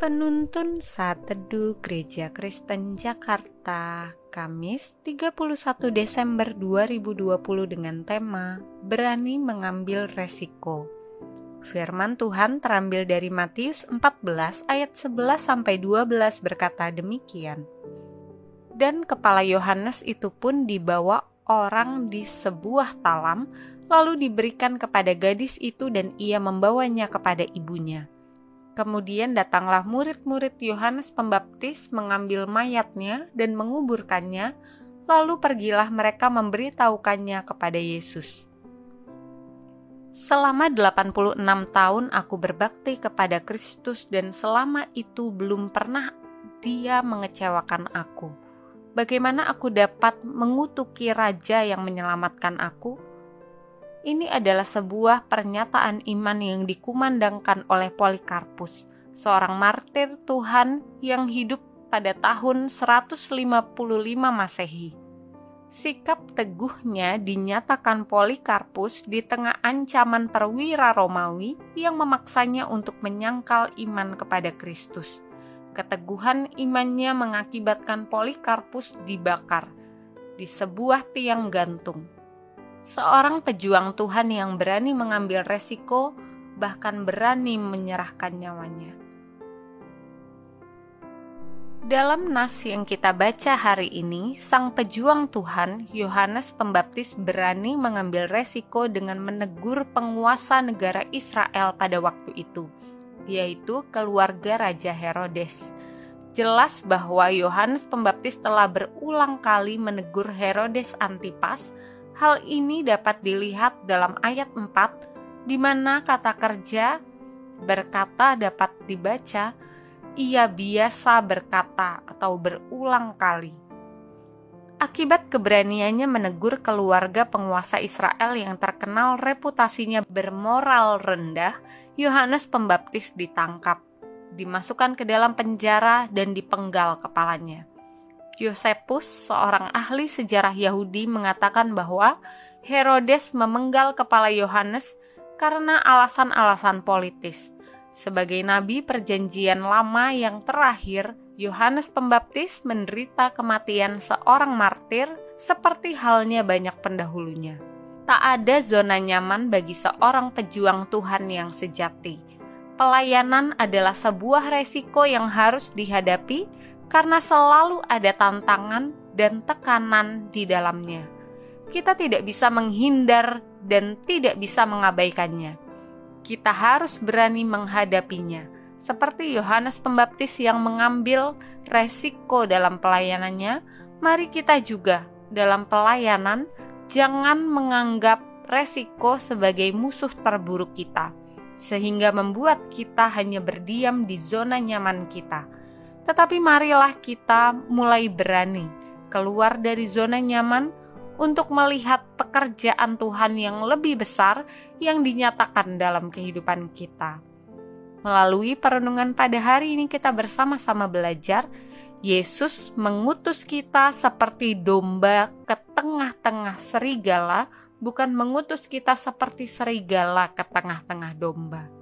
Penuntun Saat Teduh Gereja Kristen Jakarta Kamis 31 Desember 2020 dengan tema Berani Mengambil Resiko. Firman Tuhan terambil dari Matius 14 ayat 11 sampai 12 berkata demikian. Dan kepala Yohanes itu pun dibawa orang di sebuah talam lalu diberikan kepada gadis itu dan ia membawanya kepada ibunya Kemudian datanglah murid-murid Yohanes Pembaptis mengambil mayatnya dan menguburkannya, lalu pergilah mereka memberitahukannya kepada Yesus. Selama 86 tahun aku berbakti kepada Kristus dan selama itu belum pernah dia mengecewakan aku. Bagaimana aku dapat mengutuki raja yang menyelamatkan aku? Ini adalah sebuah pernyataan iman yang dikumandangkan oleh Polikarpus, seorang martir Tuhan yang hidup pada tahun 155 Masehi. Sikap teguhnya dinyatakan Polikarpus di tengah ancaman perwira Romawi yang memaksanya untuk menyangkal iman kepada Kristus. Keteguhan imannya mengakibatkan Polikarpus dibakar di sebuah tiang gantung Seorang pejuang Tuhan yang berani mengambil resiko, bahkan berani menyerahkan nyawanya. Dalam nas yang kita baca hari ini, sang pejuang Tuhan, Yohanes Pembaptis berani mengambil resiko dengan menegur penguasa negara Israel pada waktu itu, yaitu keluarga Raja Herodes. Jelas bahwa Yohanes Pembaptis telah berulang kali menegur Herodes Antipas Hal ini dapat dilihat dalam ayat 4 di mana kata kerja berkata dapat dibaca ia biasa berkata atau berulang kali. Akibat keberaniannya menegur keluarga penguasa Israel yang terkenal reputasinya bermoral rendah, Yohanes Pembaptis ditangkap, dimasukkan ke dalam penjara dan dipenggal kepalanya. Yosepus, seorang ahli sejarah Yahudi, mengatakan bahwa Herodes memenggal kepala Yohanes karena alasan-alasan politis. Sebagai nabi Perjanjian Lama yang terakhir, Yohanes Pembaptis menderita kematian seorang martir seperti halnya banyak pendahulunya. Tak ada zona nyaman bagi seorang pejuang Tuhan yang sejati. Pelayanan adalah sebuah resiko yang harus dihadapi karena selalu ada tantangan dan tekanan di dalamnya. Kita tidak bisa menghindar dan tidak bisa mengabaikannya. Kita harus berani menghadapinya, seperti Yohanes Pembaptis yang mengambil resiko dalam pelayanannya. Mari kita juga dalam pelayanan jangan menganggap resiko sebagai musuh terburuk kita, sehingga membuat kita hanya berdiam di zona nyaman kita tetapi marilah kita mulai berani keluar dari zona nyaman untuk melihat pekerjaan Tuhan yang lebih besar yang dinyatakan dalam kehidupan kita. Melalui perenungan pada hari ini kita bersama-sama belajar Yesus mengutus kita seperti domba ke tengah-tengah serigala, bukan mengutus kita seperti serigala ke tengah-tengah domba.